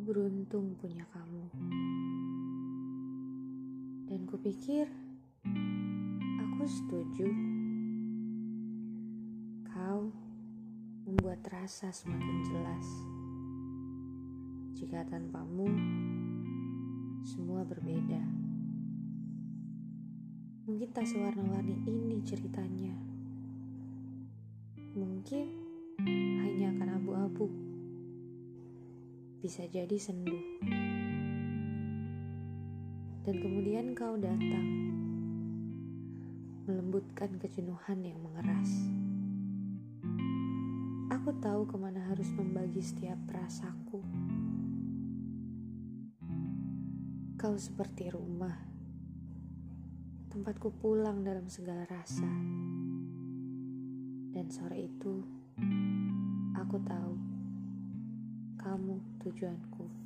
beruntung punya kamu. Dan kupikir aku setuju. Kau membuat rasa semakin jelas. Jika tanpamu, semua berbeda. Mungkin tak sewarna-warni ini ceritanya. Mungkin hanya abu-abu. Bisa jadi sendu. Dan kemudian kau datang. Melembutkan kejenuhan yang mengeras. Aku tahu ke mana harus membagi setiap rasaku. Kau seperti rumah, tempatku pulang dalam segala rasa. Dan sore itu, aku tahu kamu tujuanku.